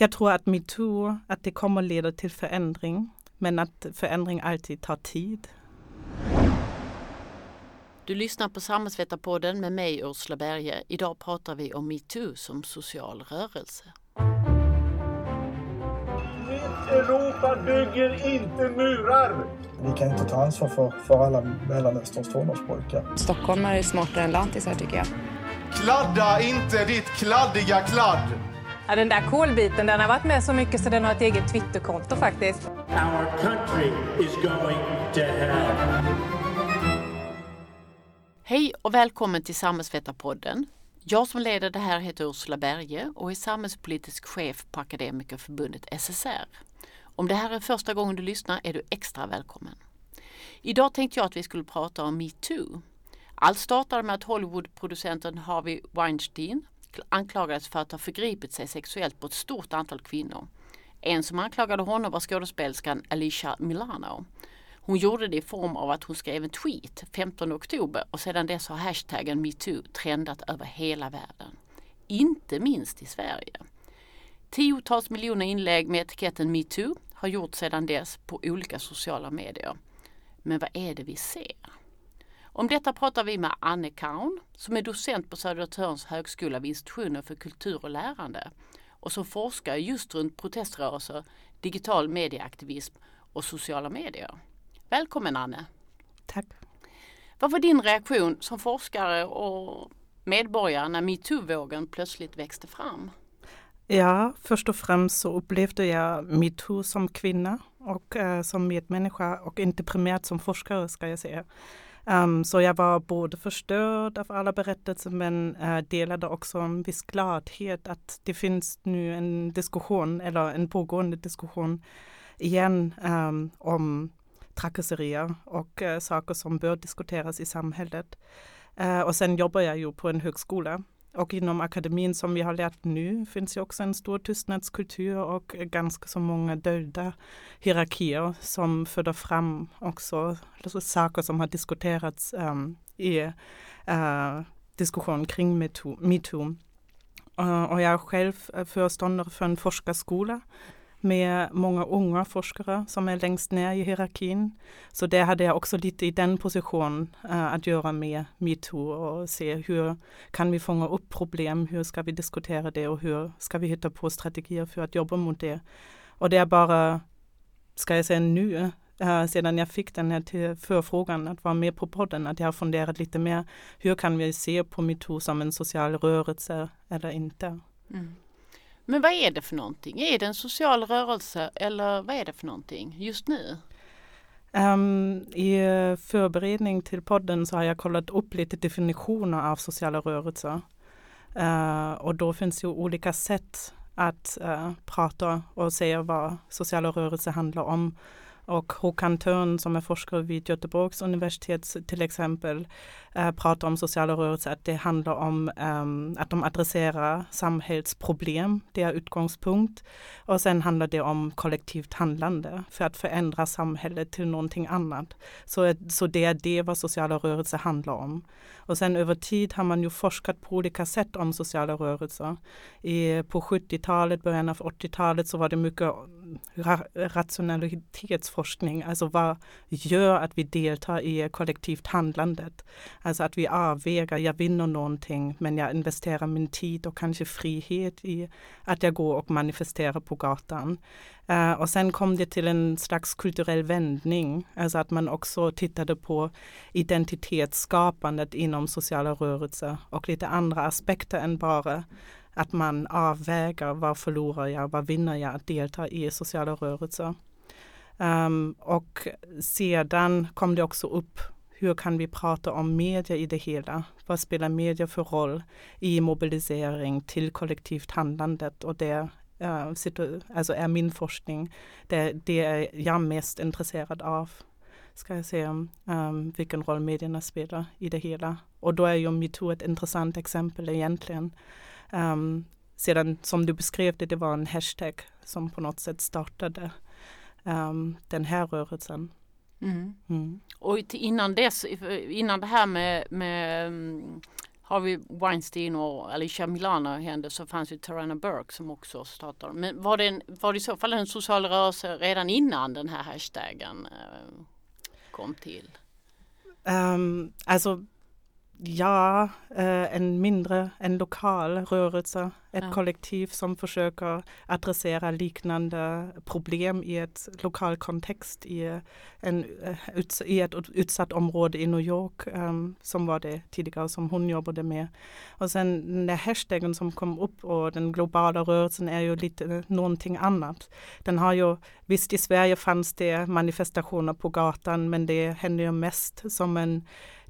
Jag tror att metoo, att det kommer leda till förändring, men att förändring alltid tar tid. Du lyssnar på Samhällsvetarpodden med mig Ursula Berge. Idag pratar vi om metoo som social rörelse. Europa bygger inte murar! Vi kan inte ta ansvar för, för alla Mellanösterns tonårspojkar. Stockholm är smartare än lantisar tycker jag. Kladda inte ditt kladdiga kladd! Ja, den där kolbiten den har varit med så mycket så den har ett eget Twitterkonto faktiskt. Our country is going to hell. Hej och välkommen till Samhällsvetarpodden. Jag som leder det här heter Ursula Berge och är samhällspolitisk chef på Akademikerförbundet SSR. Om det här är första gången du lyssnar är du extra välkommen. Idag tänkte jag att vi skulle prata om metoo. Allt startade med att Hollywoodproducenten Harvey Weinstein anklagades för att ha förgripit sig sexuellt på ett stort antal kvinnor. En som anklagade honom var skådespelerskan Alicia Milano. Hon gjorde det i form av att hon skrev en tweet 15 oktober och sedan dess har hashtaggen metoo trendat över hela världen. Inte minst i Sverige. Tiotals miljoner inlägg med etiketten metoo har gjorts sedan dess på olika sociala medier. Men vad är det vi ser? Om detta pratar vi med Anne Kaun som är docent på Södertörns högskola vid institutionen för kultur och lärande och som forskar just runt proteströrelser, digital medieaktivism och sociala medier. Välkommen Anne! Tack! Vad var din reaktion som forskare och medborgare när metoo-vågen plötsligt växte fram? Ja, först och främst så upplevde jag metoo som kvinna och uh, som medmänniska och inte primärt som forskare ska jag säga. Um, så jag var både förstörd av alla berättelser men uh, delade också en viss gladhet att det finns nu en diskussion eller en pågående diskussion igen um, om trakasserier och uh, saker som bör diskuteras i samhället. Uh, och sen jobbar jag ju på en högskola och inom akademin som vi har lärt nu finns ju också en stor tystnadskultur och ganska så många dolda hierarkier som föder fram också alltså saker som har diskuterats um, i uh, diskussion kring metoo. metoo. Uh, och jag är själv eh, föreståndare för en forskarskola med många unga forskare som är längst ner i hierarkin. Så det hade jag också lite i den positionen uh, att göra med metoo och se hur kan vi fånga upp problem, hur ska vi diskutera det och hur ska vi hitta på strategier för att jobba mot det. Och det är bara, ska jag säga nu, uh, sedan jag fick den här förfrågan att vara med på podden, att jag har funderat lite mer, hur kan vi se på metoo som en social rörelse eller inte? Mm. Men vad är det för någonting? Är det en social rörelse eller vad är det för någonting just nu? Um, I förberedning till podden så har jag kollat upp lite definitioner av sociala rörelser. Uh, och då finns ju olika sätt att uh, prata och säga vad sociala rörelser handlar om. Och Håkan Törn som är forskare vid Göteborgs universitet till exempel äh, pratar om sociala rörelser, att det handlar om ähm, att de adresserar samhällsproblem, det är utgångspunkt. Och sen handlar det om kollektivt handlande för att förändra samhället till någonting annat. Så, eh, så det är det vad sociala rörelser handlar om. Och sen över tid har man ju forskat på olika sätt om sociala rörelser. I, på 70-talet, början av 80-talet så var det mycket ra rationalitetsforskning, alltså vad gör att vi deltar i kollektivt handlandet? Alltså att vi avväger, jag vinner någonting men jag investerar min tid och kanske frihet i att jag går och manifesterar på gatan. Uh, och sen kom det till en slags kulturell vändning, alltså att man också tittade på identitetsskapandet inom sociala rörelser och lite andra aspekter än bara att man avväger vad förlorar jag, vad vinner jag att delta i sociala rörelser. Um, och sedan kom det också upp hur kan vi prata om media i det hela? Vad spelar media för roll i mobilisering till kollektivt handlandet? Och det eh, uh, sitter, alltså är min forskning, det, det är jag mest intresserad av. Ska jag säga um, ehm, vilken roll medierna spelar i det hela. Och då är ju metoo ett intressant exempel egentligen. Um, sedan som du beskrev det, det var en hashtag som på något sätt startade um, den här rörelsen. Mm. Mm. Och innan dess, innan det här med, med Harvey Weinstein och Alicia Milano hände så fanns ju Tarana Burke som också startade. Men var det, en, var det i så fall en social rörelse redan innan den här hashtaggen eh, kom till? Um, alltså Ja, eh, en mindre, en lokal rörelse, ett ja. kollektiv som försöker adressera liknande problem i ett lokal kontext i, en, eh, i ett utsatt område i New York um, som var det tidigare som hon jobbade med. Och sen den där hashtaggen som kom upp och den globala rörelsen är ju lite någonting annat. Den har ju, visst i Sverige fanns det manifestationer på gatan men det händer ju mest som en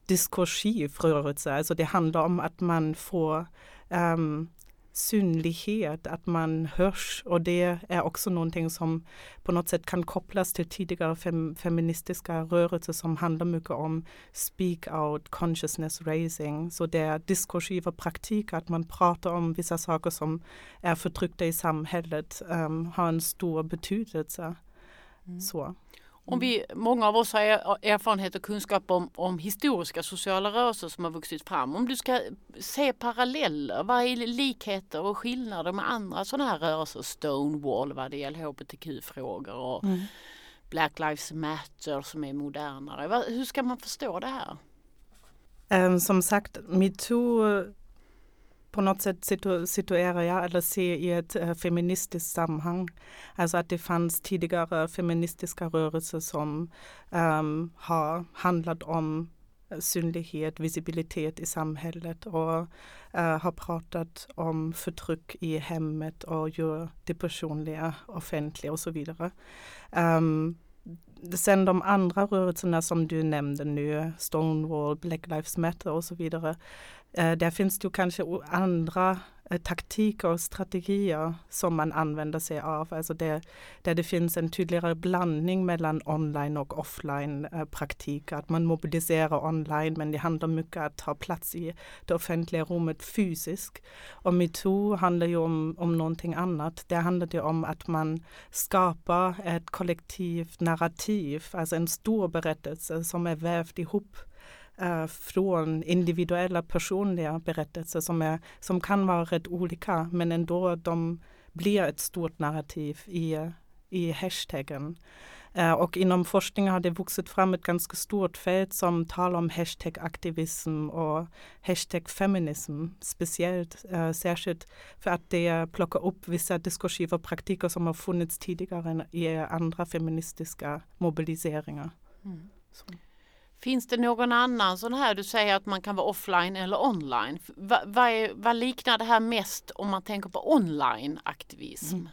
diskursiv rörelse. Alltså det handlar om att man får um, synlighet, att man hörs och det är också någonting som på något sätt kan kopplas till tidigare fem, feministiska rörelser som handlar mycket om speak out, consciousness raising. Så det är diskursiva praktik, att man pratar om vissa saker som är förtryckta i samhället, um, har en stor betydelse. Mm. Så. Om vi, många av oss har erfarenhet och kunskap om, om historiska sociala rörelser som har vuxit fram. Om du ska se paralleller, vad är likheter och skillnader med andra sådana här rörelser? Stonewall vad det gäller hbtq-frågor och mm. Black Lives Matter som är modernare. Hur ska man förstå det här? Um, som sagt, metoo på något sätt situ situerar jag eller ser i ett äh, feministiskt sammanhang. Alltså att det fanns tidigare feministiska rörelser som ähm, har handlat om eh, synlighet, visibilitet i samhället och äh, har pratat om förtryck i hemmet och gör det personliga offentliga och så vidare. Ähm, sen de andra rörelserna som du nämnde nu, Stonewall, Black Lives Matter och så vidare, Eh, där finns det kanske andra eh, taktiker och strategier som man använder sig av. Alltså där, där det finns en tydligare blandning mellan online och offline eh, praktik. Att man mobiliserar online men det handlar mycket om att ta plats i det offentliga rummet fysiskt. Och metoo handlar ju om, om någonting annat. Det handlar det om att man skapar ett kollektivt narrativ, alltså en stor berättelse som är vävd ihop eh, från individuella personliga berättelser som, är, som kan vara rätt olika men ändå de blir ett stort narrativ i, i hashtaggen. Uh, och inom forskning har det vuxit fram ett ganska stort fält som talar om hashtag-aktivism och hashtag-feminism speciellt, uh, särskilt för att det plockar upp vissa diskursiva praktiker som har funnits tidigare i andra feministiska mobiliseringar. Mm. Finns det någon annan sån här, du säger att man kan vara offline eller online. Va, vad, är, vad liknar det här mest om man tänker på online-aktivism? Mm.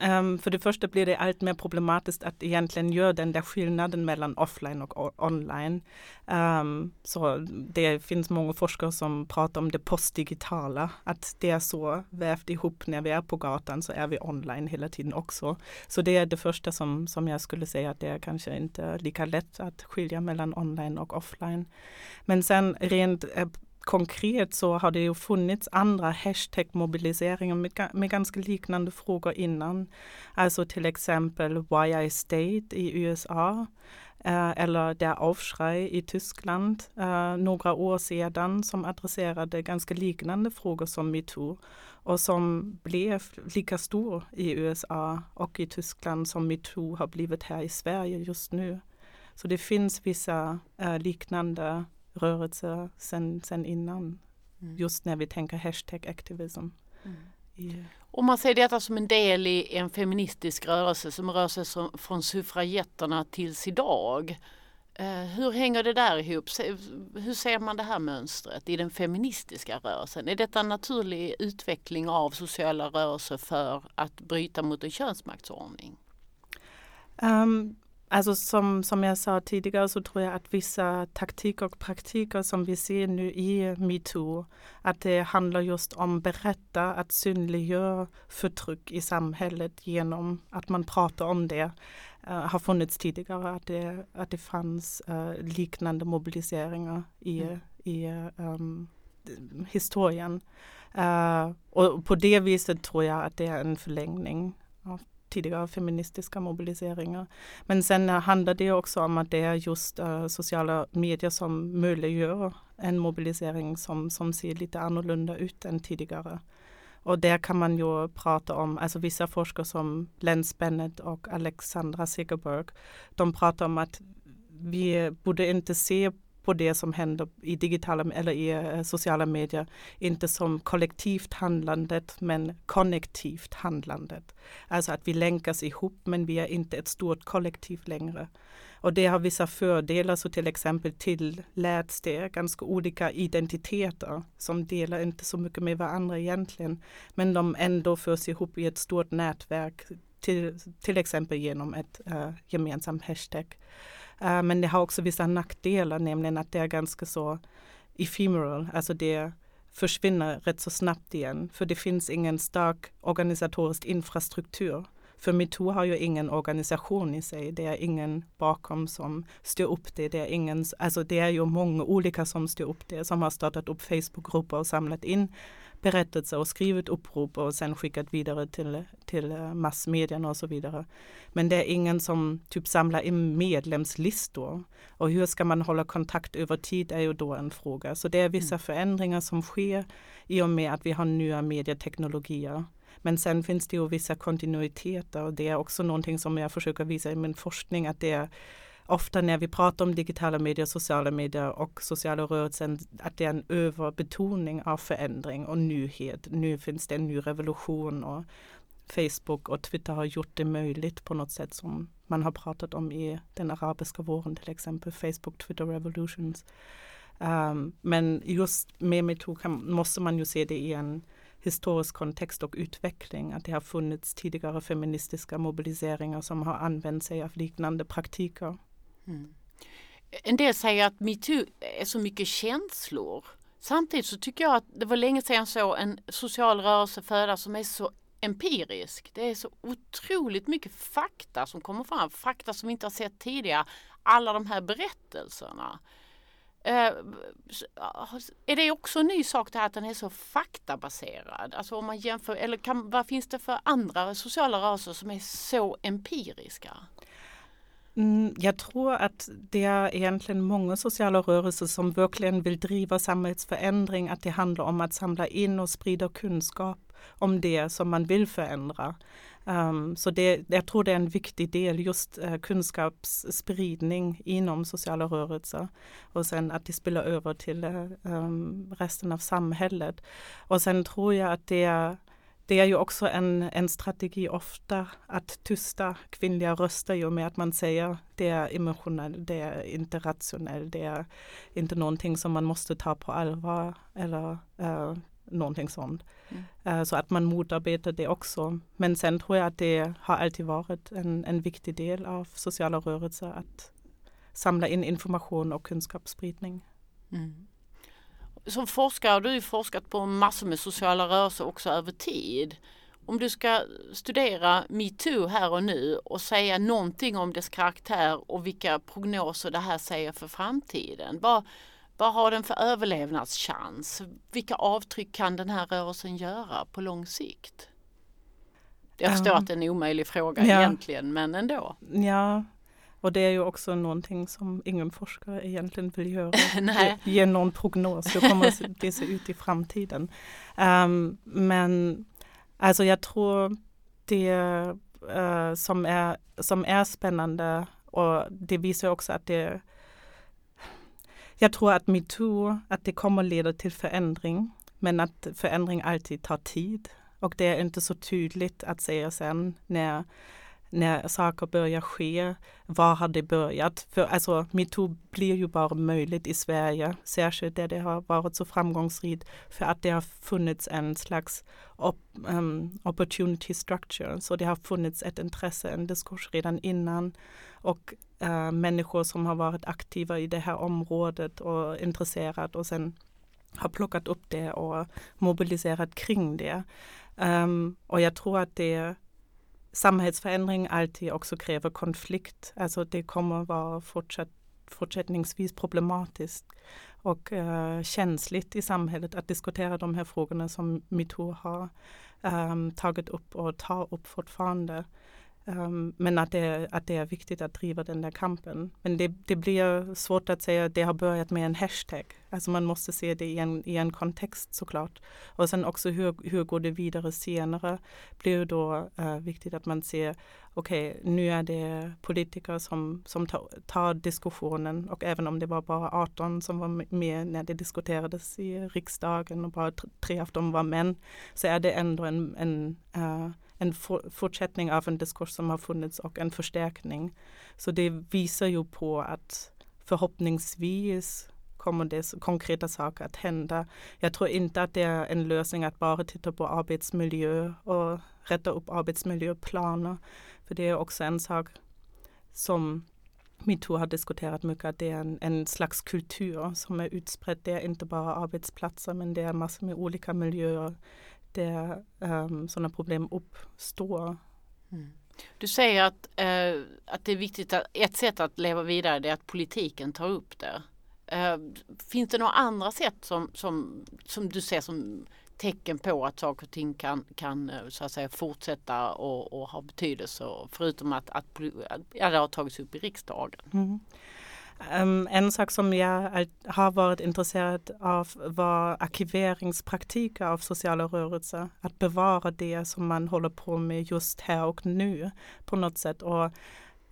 Um, för det första blir det allt mer problematiskt att egentligen göra den där skillnaden mellan offline och online. Um, så det finns många forskare som pratar om det postdigitala, att det är så vävt ihop när vi är på gatan så är vi online hela tiden också. Så det är det första som, som jag skulle säga att det är kanske inte lika lätt att skilja mellan online och offline. Men sen rent eh, konkret så har det ju funnits andra hashtag-mobiliseringar med, med ganska liknande frågor innan. Alltså till exempel Why I State i USA eh, eller Der Aufschrei i Tyskland eh, några år sedan som adresserade ganska liknande frågor som metoo och som blev lika stor i USA och i Tyskland som metoo har blivit här i Sverige just nu. Så det finns vissa eh, liknande rörelse sen, sen innan. Mm. Just när vi tänker hashtag activism. Mm. Yeah. Om man ser detta som en del i en feministisk rörelse som rör sig som, från suffragetterna tills idag. Eh, hur hänger det där ihop? Hur ser man det här mönstret i den feministiska rörelsen? Är detta en naturlig utveckling av sociala rörelser för att bryta mot en könsmaktsordning? Um, Alltså som, som jag sa tidigare så tror jag att vissa taktiker och praktiker som vi ser nu i metoo, att det handlar just om berätta, att synliggöra förtryck i samhället genom att man pratar om det. Uh, har funnits tidigare, att det, att det fanns uh, liknande mobiliseringar i, mm. i um, historien. Uh, och på det viset tror jag att det är en förlängning tidigare feministiska mobiliseringar. Men sen handlar det också om att det är just uh, sociala medier som möjliggör en mobilisering som, som ser lite annorlunda ut än tidigare. Och där kan man ju prata om, alltså vissa forskare som Lens Bennett och Alexandra Segerberg, de pratar om att vi borde inte se på det som händer i digitala eller i eh, sociala medier, inte som kollektivt handlandet men konnektivt handlandet. Alltså att vi länkas ihop men vi är inte ett stort kollektiv längre. Och det har vissa fördelar, så till exempel tilläts det ganska olika identiteter som delar inte så mycket med varandra egentligen, men de ändå förs ihop i ett stort nätverk, till, till exempel genom ett äh, gemensamt hashtag. Uh, men det har också vissa nackdelar, nämligen att det är ganska så ephemeral, alltså det försvinner rätt så snabbt igen, för det finns ingen stark organisatorisk infrastruktur för metoo har ju ingen organisation i sig. Det är ingen bakom som styr upp det. Det är, ingen, alltså det är ju många olika som styr upp det, som har startat upp Facebookgrupper och samlat in berättelser och skrivit upprop och sen skickat vidare till, till eh, massmedierna och så vidare. Men det är ingen som typ samlar in medlemslistor. Och hur ska man hålla kontakt över tid är ju då en fråga. Så det är vissa mm. förändringar som sker i och med att vi har nya medieteknologier. Men sen finns det ju vissa kontinuiteter och det är också någonting som jag försöker visa i min forskning att det är ofta när vi pratar om digitala medier, sociala medier och sociala rörelser att det är en överbetoning av förändring och nyhet. Nu finns det en ny revolution och Facebook och Twitter har gjort det möjligt på något sätt som man har pratat om i den arabiska våren till exempel, Facebook, Twitter revolutions. Um, men just med metoo måste man ju se det i en historisk kontext och utveckling. Att det har funnits tidigare feministiska mobiliseringar som har använt sig av liknande praktiker. Mm. En del säger att metoo är så mycket känslor. Samtidigt så tycker jag att det var länge sedan så en social rörelse födas som är så empirisk. Det är så otroligt mycket fakta som kommer fram, fakta som vi inte har sett tidigare. Alla de här berättelserna. Eh, är det också en ny sak det här att den är så faktabaserad? Alltså om man jämför, eller kan, vad finns det för andra sociala rörelser som är så empiriska? Mm, jag tror att det är egentligen många sociala rörelser som verkligen vill driva samhällsförändring, att det handlar om att samla in och sprida kunskap om det som man vill förändra. Um, så det, jag tror det är en viktig del, just uh, kunskapsspridning inom sociala rörelser och sen att det spelar över till uh, um, resten av samhället. Och sen tror jag att det är det är ju också en, en strategi ofta att tysta kvinnliga röster och med att man säger det är emotionellt, det är inte rationellt, det är inte någonting som man måste ta på allvar eller uh, någonting sånt. Mm. Uh, så att man motarbetar det också. Men sen tror jag att det har alltid varit en, en viktig del av sociala rörelser att samla in information och kunskapsspridning. Mm. Som forskare, du har ju forskat på massor med sociala rörelser också över tid. Om du ska studera metoo här och nu och säga någonting om dess karaktär och vilka prognoser det här säger för framtiden. Vad, vad har den för överlevnadschans? Vilka avtryck kan den här rörelsen göra på lång sikt? Jag förstår um, att det är en omöjlig fråga ja. egentligen, men ändå. Ja, och det är ju också någonting som ingen forskare egentligen vill göra. ge, ge någon prognos, hur kommer det se ut i framtiden? Um, men alltså jag tror det uh, som, är, som är spännande och det visar också att det jag tror att metoo, att det kommer leda till förändring, men att förändring alltid tar tid. Och det är inte så tydligt att säga sen när, när saker börjar ske, var har det börjat? För alltså metoo blir ju bara möjligt i Sverige, särskilt där det har varit så framgångsrikt, för att det har funnits en slags op, um, opportunity structure, så det har funnits ett intresse, en diskurs redan innan och uh, människor som har varit aktiva i det här området och intresserat och sen har plockat upp det och mobiliserat kring det. Um, och jag tror att det samhällsförändring alltid också kräver konflikt. Alltså det kommer vara fortsatt fortsättningsvis problematiskt och uh, känsligt i samhället att diskutera de här frågorna som metoo har um, tagit upp och tar upp fortfarande. Um, men att det, att det är viktigt att driva den där kampen. Men det, det blir svårt att säga att det har börjat med en hashtag. Alltså man måste se det i en, i en kontext såklart. Och sen också hur, hur går det vidare senare blir då uh, viktigt att man ser okej, okay, nu är det politiker som, som tar, tar, diskussionen och även om det var bara 18 som var med när det diskuterades i riksdagen och bara tre av dem var män så är det ändå en, en uh, en for, fortsättning av en diskurs som har funnits och en förstärkning. Så det visar ju på att förhoppningsvis kommer det konkreta saker att hända. Jag tror inte att det är en lösning att bara titta på arbetsmiljö och rätta upp arbetsmiljöplaner. För det är också en sak som metoo har diskuterat mycket, att det är en, en, slags kultur som är utspridd. Det är inte bara arbetsplatser men det är massor med olika miljöer det, um, sådana problem uppstår. Mm. Du säger att, eh, att det är viktigt att ett sätt att leva vidare är att politiken tar upp det. Eh, finns det några andra sätt som, som, som du ser som tecken på att saker och ting kan, kan eh, så att säga, fortsätta och, och ha betydelse förutom att, att, att ja, det har tagits upp i riksdagen? Mm. Um, en sak som jag har varit intresserad av var arkiveringspraktiker av sociala rörelser. Att bevara det som man håller på med just här och nu på något sätt. Och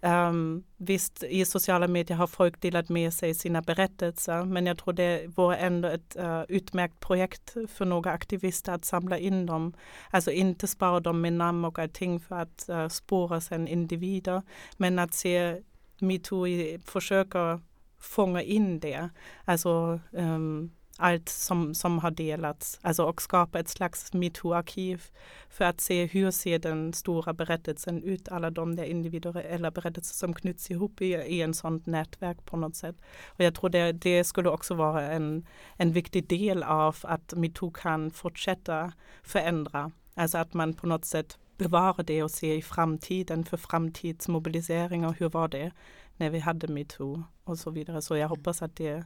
um, visst, i sociala medier har folk delat med sig sina berättelser men jag tror det vore ändå ett uh, øh, utmärkt projekt för några aktivister att samla in dem. Alltså inte spara dem med namn och allting för att uh, øh, spåra sen individer men att se metoo försöker fånga in det. Alltså um, allt som, som har delats. Alltså och skapa ett slags metoo-arkiv för att se hur ser den stora berättelsen ut. Alla de där individuella berättelser som knyts ihop i, i en sånt nätverk på något sätt. Och jag tror det, det skulle också vara en, en viktig del av att metoo kan fortsätta förändra. Alltså att man på något sätt bevara det och se i framtiden för framtidsmobilisering och hur var det när vi hade metoo och så vidare. Så jag hoppas att det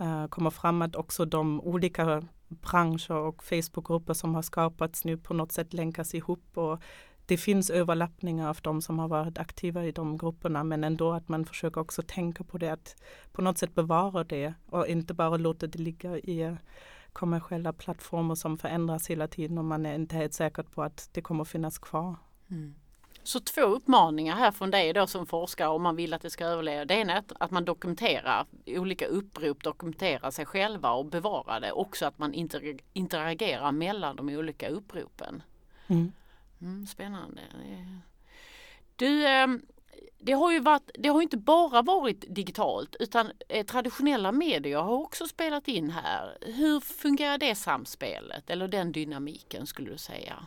uh, kommer fram att också de olika branscher och Facebookgrupper som har skapats nu på något sätt länkas ihop och det finns överlappningar av de som har varit aktiva i de grupperna men ändå att man försöker också tänka på det att på något sätt bevara det och inte bara låta det ligga i kommersiella plattformar som förändras hela tiden och man är inte helt säker på att det kommer finnas kvar. Mm. Så två uppmaningar här från dig då som forskare om man vill att det ska överleva. Det ena är att man dokumenterar olika upprop, dokumenterar sig själva och bevarar det. Också att man interagerar mellan de olika uppropen. Mm. Mm, spännande. Du, ehm, det har ju varit, det har inte bara varit digitalt utan eh, traditionella medier har också spelat in här. Hur fungerar det samspelet eller den dynamiken skulle du säga?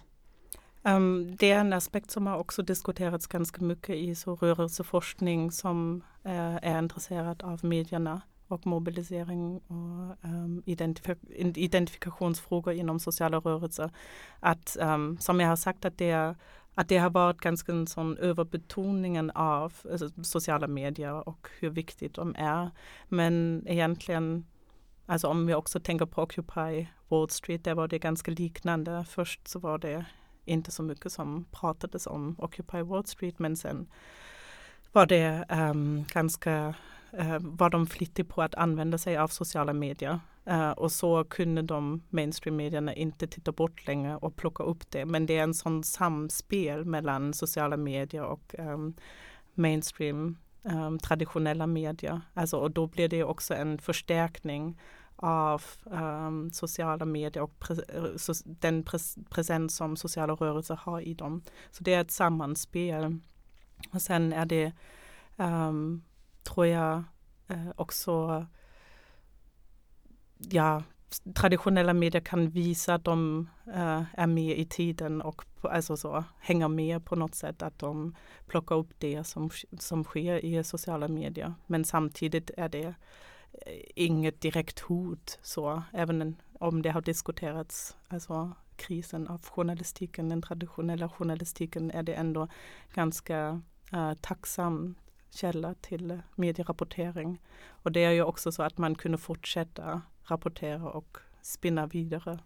Um, det är en aspekt som har också diskuterats ganska mycket i så rörelseforskning som uh, är intresserad av medierna och mobilisering och ehm, um, identif identifikationsfrågor inom sociala rörelser. Att, um, som jag har sagt, att det är att det har varit ganska en sån överbetoningen av alltså, sociala medier och hur viktigt de är. Men egentligen, alltså om vi också tänker på Occupy Wall Street, där var det ganska liknande. Först så var det inte så mycket som pratades om Occupy Wall Street men sen var det um, ganska, uh, var de flitiga på att använda sig av sociala medier Uh, och så kunde de mainstream-medierna inte titta bort längre och plocka upp det. Men det är en sån samspel mellan sociala medier och um, mainstream um, traditionella medier. Alltså, och då blir det också en förstärkning av um, sociala medier och pre eh, so den pres presens som sociala rörelser har i dem. Så det är ett sammanspel. Och sen är det, tror jag, uh, också ja, traditionella medier kan visa att de uh, är med i tiden och alltså så, hänger med på något sätt. Att de plockar upp det som, som sker i sociala medier. Men samtidigt är det eh, inget direkt hot så även om det har diskuterats alltså krisen av journalistiken, den traditionella journalistiken är det ändå ganska uh, tacksam källa till medierapportering. Och det är ju också så att man kunde fortsätta rapportera och spinna vidare.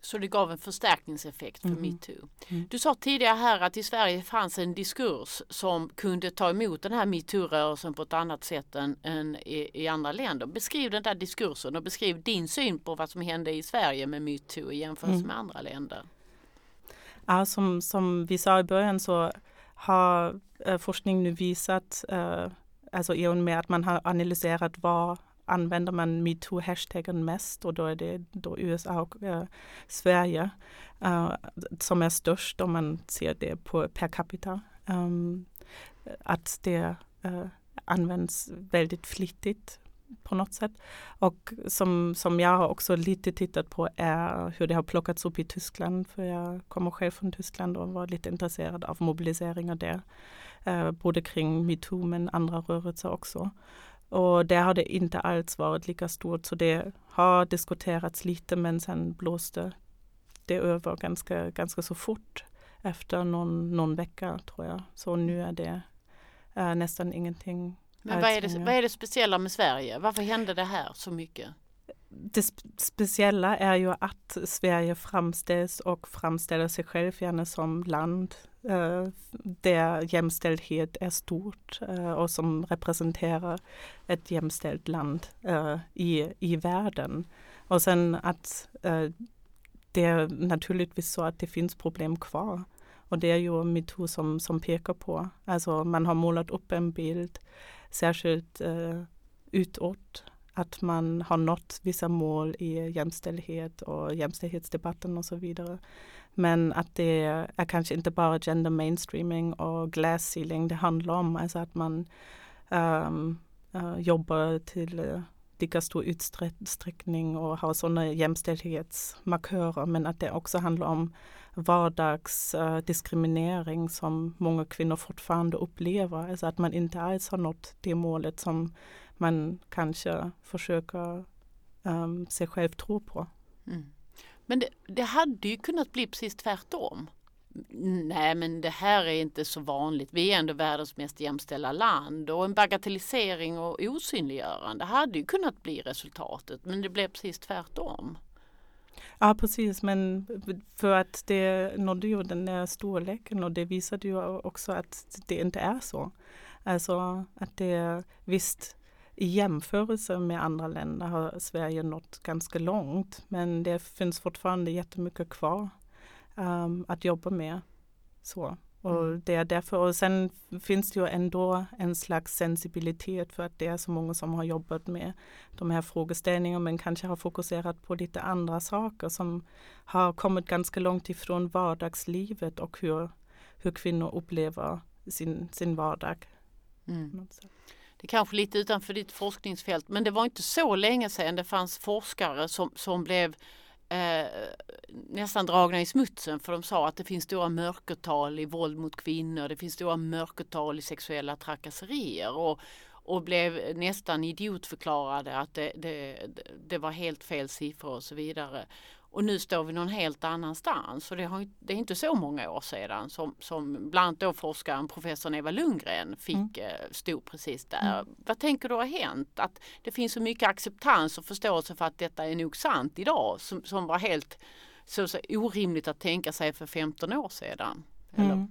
Så det gav en förstärkningseffekt för Mhm. metoo. Mm. Du sa tidigare här att i Sverige fanns en diskurs som kunde ta emot den här metoo-rörelsen på ett annat sätt än, än i, i andra länder. Beskriv den där diskursen och beskriv din syn på vad som hände i Sverige med metoo i jämförelse Mm. med andra länder. Ja, som, som vi sa i början så har eh, forskning nu visat, eh, alltså i och med att man har analyserat vad använder man metoo-hashtaggen mest och då är det då USA och eh, Sverige eh, som är störst om man ser det på per capita. Eh, um, att det eh, används väldigt flitigt på något sätt. Och som, som jag har också lite tittat på är hur det har plockats upp i Tyskland. För jag kommer själv från Tyskland och var lite intresserad av mobiliseringar där. Eh, både kring metoo men andra rörelser också. Och där har det inte alls varit lika stort så det har diskuterats lite men sen blåste det över ganska, ganska så fort efter någon, någon vecka tror jag. Så nu är det eh, nästan ingenting men vad är, det, vad är det speciella med Sverige? Varför hände det här så mycket? det sp- speciella är ju att Sverige framställs och framställer sig själv gärna som land eh, där jämställdhet är stort eh, och som representerar ett jämställt land eh, i, i världen. Och sen att det är naturligtvis så att det finns problem kvar. Och det är ju metoo som, som pekar på. Alltså man har målat upp en bild, särskilt eh, utåt att man har nått vissa mål i jämställdhet och jämställdhetsdebatten och så vidare. Men att det är kanske inte bara gender mainstreaming och glass ceiling det handlar om. Alltså att man um, uh, jobbar till uh, lika stor utsträckning och har sådana jämställdhetsmarkörer. Men att det också handlar om vardagsdiskriminering eh, som många kvinnor fortfarande upplever. Alltså att man inte alls har nått det målet som man kanske försöker um, sig själv tro på. Mm. Men det, det hade ju kunnat bli precis tvärtom. Nej men det här är inte så vanligt. Vi är ändå världens mest jämställda land och en bagatellisering och osynliggörande hade ju kunnat bli resultatet men det blev precis tvärtom. Ja precis men för att det nådde ju den där storleken och det visade ju också att det inte är så. Alltså att det visst i jämförelse med andra länder har Sverige nått ganska långt men det finns fortfarande jättemycket kvar um, att jobba med. Så. Och det är därför, och sen finns det ju ändå en slags sensibilitet för att det är så många som har jobbat med de här frågeställningarna men kanske har fokuserat på lite andra saker som har kommit ganska långt ifrån vardagslivet och hur, hur kvinnor upplever sin, sin vardag. Mm. Det är kanske lite utanför ditt forskningsfält men det var inte så länge sedan det fanns forskare som, som blev eh, nästan dragna i smutsen för de sa att det finns stora mörkertal i våld mot kvinnor, det finns stora mörkertal i sexuella trakasserier och, och blev nästan idiotförklarade att det, det, det var helt fel siffror och så vidare. Och nu står vi någon helt annanstans och det, har, det är inte så många år sedan som, som bland annat då forskaren professorn Eva Lundgren fick, mm. stod precis där. Mm. Vad tänker du har hänt? Att det finns så mycket acceptans och förståelse för att detta är nog sant idag som, som var helt så, så orimligt att tänka sig för 15 år sedan. Mm.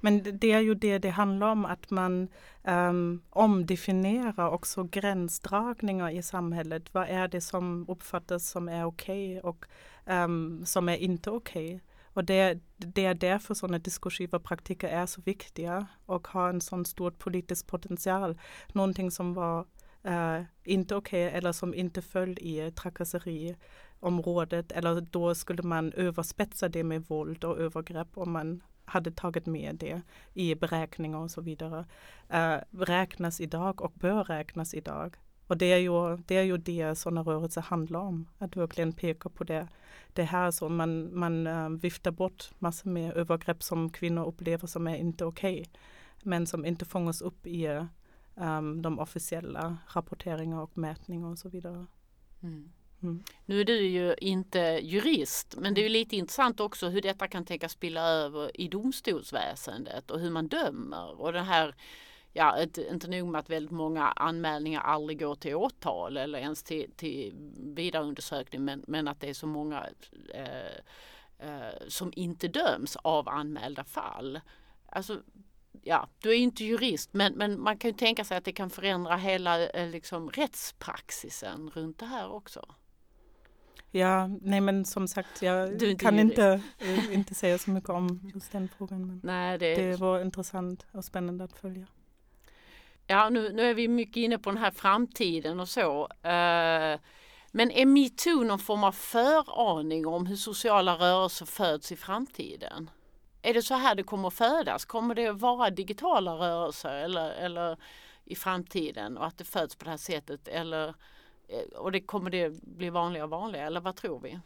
Men det är ju det det handlar om, att man um, omdefinierar också gränsdragningar i samhället. Vad är det som uppfattas som är okej okay och um, som är inte okej? Okay? Och det, det är därför sådana diskursiva praktiker är så viktiga och har en sån stor politisk potential. Någonting som var uh, inte okej okay, eller som inte föll i trakasseriområdet eller då skulle man överspetsa det med våld och övergrepp om man hade tagit med det i beräkningar och så vidare, äh, räknas idag och bör räknas idag. Och det är ju det, är ju det sådana rörelser handlar om, att verkligen peka på det, det här som man, man äh, viftar bort massor med övergrepp som kvinnor upplever som är inte okej, okay, men som inte fångas upp i äh, de officiella rapporteringar och mätningar och så vidare. Mm. Mm. Nu är du ju inte jurist men det är ju lite intressant också hur detta kan tänkas spilla över i domstolsväsendet och hur man dömer och det här ja, inte, inte nog med att väldigt många anmälningar aldrig går till åtal eller ens till, till vidareundersökning men, men att det är så många eh, eh, som inte döms av anmälda fall. Alltså, ja, du är inte jurist men, men man kan ju tänka sig att det kan förändra hela eh, liksom, rättspraxisen runt det här också. Ja, nej men som sagt, jag Du kan inte, eh, inte säga så mycket om just den frågan. Men Nej, det, det var intressant och spännande att följa. Ja, nu, nu är vi mycket inne på den här framtiden och så. Eh, men är metoo någon form av föraning om hur sociala rörelser föds i framtiden? Är det så här det kommer att födas? Kommer det att vara digitala rörelser eller, eller i framtiden och att det föds på det här sättet? Eller, Eh, och det kommer det bli vanligare och vanligare eller vad tror vi?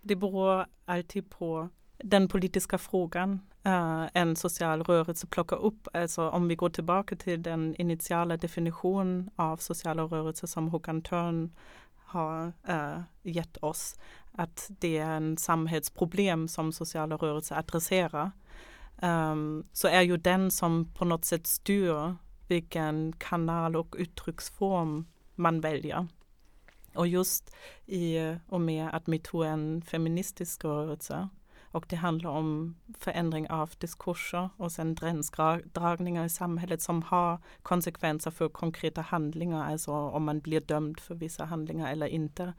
Det beror alltid på den politiska frågan eh, en social rörelse plockar upp. Alltså om vi går tillbaka till den initiala definitionen av sociala rörelser som Håkan Törn har äh, gett oss. Att det är en samhällsproblem som sociala rörelser adresserar. Ähm, så är ju den som på något sätt styr vilken kanal och uttrycksform man väljer. Och just i och med att metoo är en feministisk rörelse och det handlar om förändring av diskurser och sen gränsdragningar i samhället som har konsekvenser för konkreta handlingar, alltså om man blir dömd för vissa handlingar eller inte.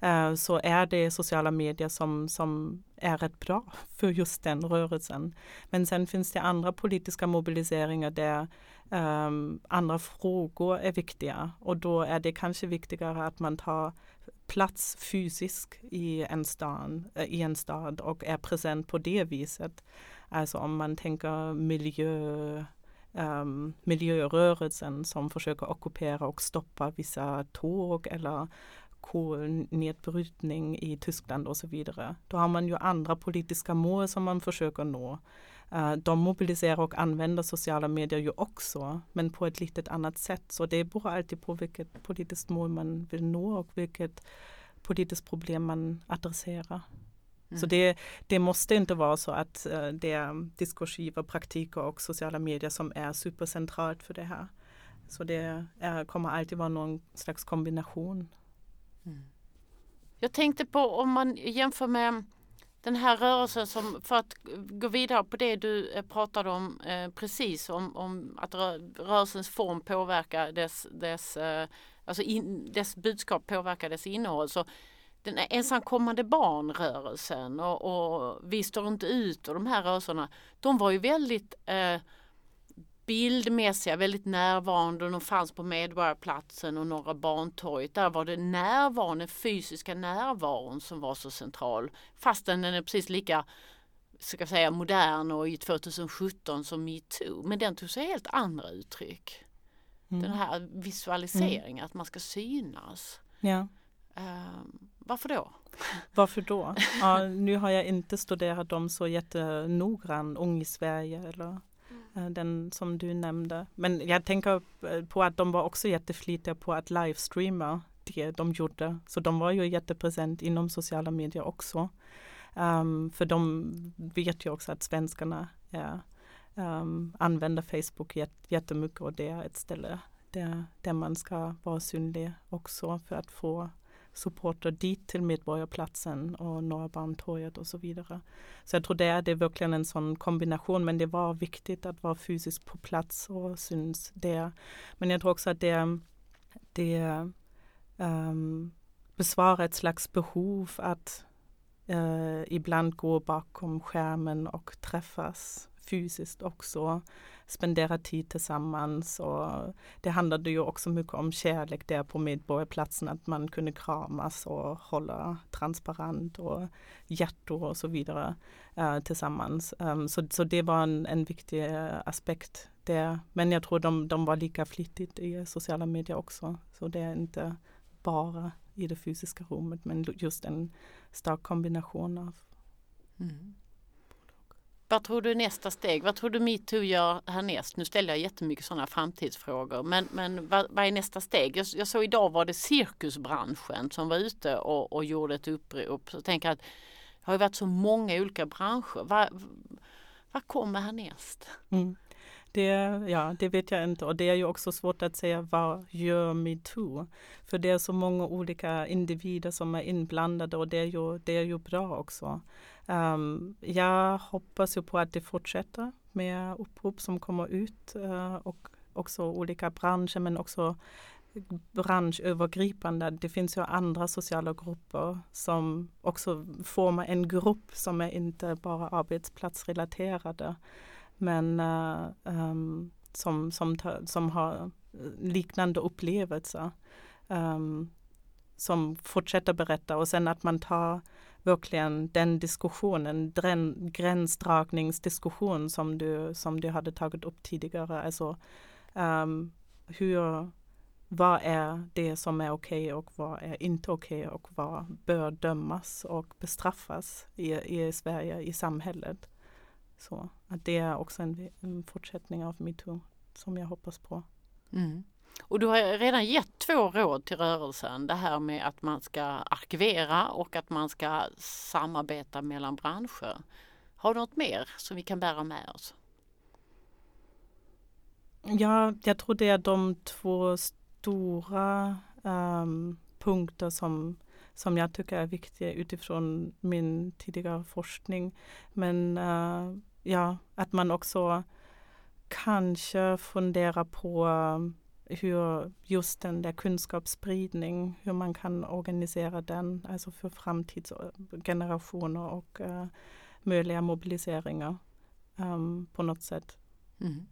Eh, Så är det sociala medier som, som är rätt bra för just den rörelsen. Men sen finns det andra politiska mobiliseringar där um, andra frågor är viktiga och då är det kanske viktigare att man tar plats fysiskt i en stad, eh, i en stad och är present på det viset. Alltså om man tänker miljö, um, miljörörelsen som försöker ockupera och stoppa vissa tåg eller kolnedbrytning i Tyskland och så vidare. Då har man ju andra politiska mål som man försöker nå. Uh, de mobiliserar och använder sociala medier ju också, men på ett lite annat sätt. Så det beror alltid på vilket politiskt mål man vill nå och vilket politiskt problem man adresserar. Så det, det måste inte vara så att uh, det är diskursiva praktiker och sociala medier som är supercentralt för det här. Så det är, kommer alltid vara någon slags kombination. Mm. Jag tänkte på om man jämför med den här rörelsen som, för att gå vidare på det du eh, pratade om eh, precis, om, om att rörelsens form påverkar dess, dess, eh, alltså in, dess budskap påverkar dess innehåll. Så den ensamkommande barnrörelsen och, och Vi står inte ut och de här rörelserna, de var ju väldigt eh, bildmässiga, väldigt närvarande de fanns på Medborgarplatsen och Norra Bantorget. Där var det närvaron, den fysiska närvaron som var så central. Fastän den är precis lika ska jag säga, modern och i 2017 som metoo. Men den tog sig helt andra uttryck. Den här visualiseringen, att man ska synas. Ja. Ehm, varför då? Varför då? Ja, nu har jag inte studerat dem så jättenoggrant, Ung i Sverige eller Eh, den som du nämnde. Men jag tänker eh, på att de var också jätteflitiga på att livestreama det de gjorde. Så de var ju jättepresent inom sociala medier också. Um, för de vet ju också att svenskarna är, um, använder Facebook jättemycket och det är ett ställe där, där man ska vara synlig också för att få supporter dit till Medborgarplatsen och Norra Bantorget och så vidare. Så jag tror det är, det är verkligen en sån kombination men det var viktigt att vara fysiskt på plats och syns där. Men jag tror också att det, det um, besvarar ett slags behov att uh, ibland gå bakom skärmen och träffas fysiskt också, spendera tid tillsammans och det handlade ju också mycket om kärlek där på Medborgarplatsen, att man kunde kramas och hålla transparent och hjärtor och så vidare eh, tillsammans. Um, så, så det var en, en viktig aspekt där. Men jag tror de, de var lika flitigt i sociala medier också. Så det är inte bara i det fysiska rummet men just en stark kombination av mm. Vad tror du är nästa steg? Vad tror du metoo gör härnäst? Nu ställer jag jättemycket sådana framtidsfrågor. Men, men vad, vad är nästa steg? Jag, jag såg idag var det cirkusbranschen som var ute och, och gjorde ett upprop. Så jag tänker att det har ju varit så många olika branscher. Vad, vad kommer härnäst? Mm. Det, ja, det vet jag inte och det är ju också svårt att säga vad gör metoo? För det är så många olika individer som är inblandade och det är ju, det är ju bra också. Um, jag hoppas ju på att det fortsätter med upprop som kommer ut uh, och också olika branscher men också branschövergripande. Det finns ju andra sociala grupper som också formar en grupp som är inte bara arbetsplatsrelaterade men uh, um, som, som, som har liknande upplevelser. Um, som fortsätter berätta och sen att man tar verkligen den diskussionen, den gränsdragningsdiskussion som du, som du hade tagit upp tidigare. Alltså um, hur, vad är det som är okej okay och vad är inte okej okay och vad bör dömas och bestraffas i, i Sverige, i samhället. Så att det är också en, en fortsättning av metoo som jag hoppas på. Mm. Och du har redan gett två råd till rörelsen. Det här med att man ska arkivera och att man ska samarbeta mellan branscher. Har du något mer som vi kan bära med oss? Ja, jag tror det är de två stora um, punkter som, som jag tycker är viktiga utifrån min tidigare forskning. Men uh, ja, att man också kanske funderar på hur just den där kunskapsspridning, hur man kan organisera den, alltså för framtidsgenerationer och uh, möjliga mobiliseringar um, på något sätt. Mm.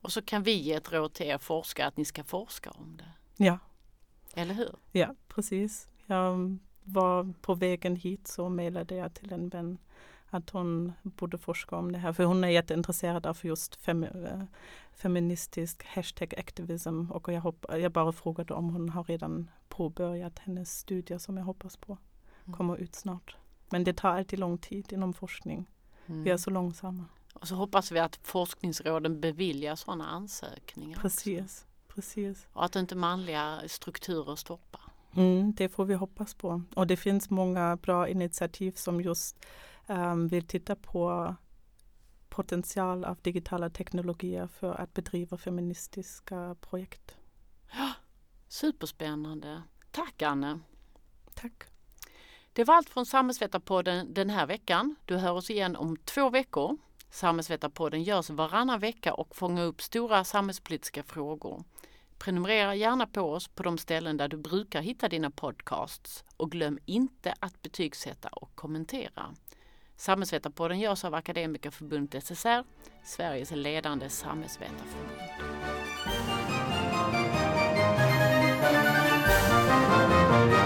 Och så kan vi ge ett råd till er forskare att ni ska forska om det. Ja. Eller hur? Ja, precis. Jag var på vägen hit så mejlade jag till en vän att hon borde forska om det här. För hon är jätteintresserad av just fem, äh, feministisk hashtag activism och jag, hopp, jag bara frågade om hon har redan påbörjat hennes studier som jag hoppas på mm. kommer ut snart. Men det tar alltid lång tid inom forskning. Mm. Vi är så långsamma. Och så hoppas vi att forskningsråden beviljar sådana ansökningar. Precis, precis. Och att inte manliga strukturer stoppar. Mm, det får vi hoppas på. Och det finns många bra initiativ som just um, vill titta på potential av digitala teknologier för att bedriva feministiska projekt. Ja, superspännande. Tack Anne. Tack. Det var allt från Samhällsvetarpodden den här veckan. Du hör oss igen om två veckor. Samhällsvetarpodden görs varannan vecka och fångar upp stora samhällspolitiska frågor. Prenumerera gärna på oss på de ställen där du brukar hitta dina podcasts och glöm inte att betygsätta och kommentera. Samhällsvetarpodden görs av Akademikerförbundet SSR, Sveriges ledande samhällsvetarförbund. Musik.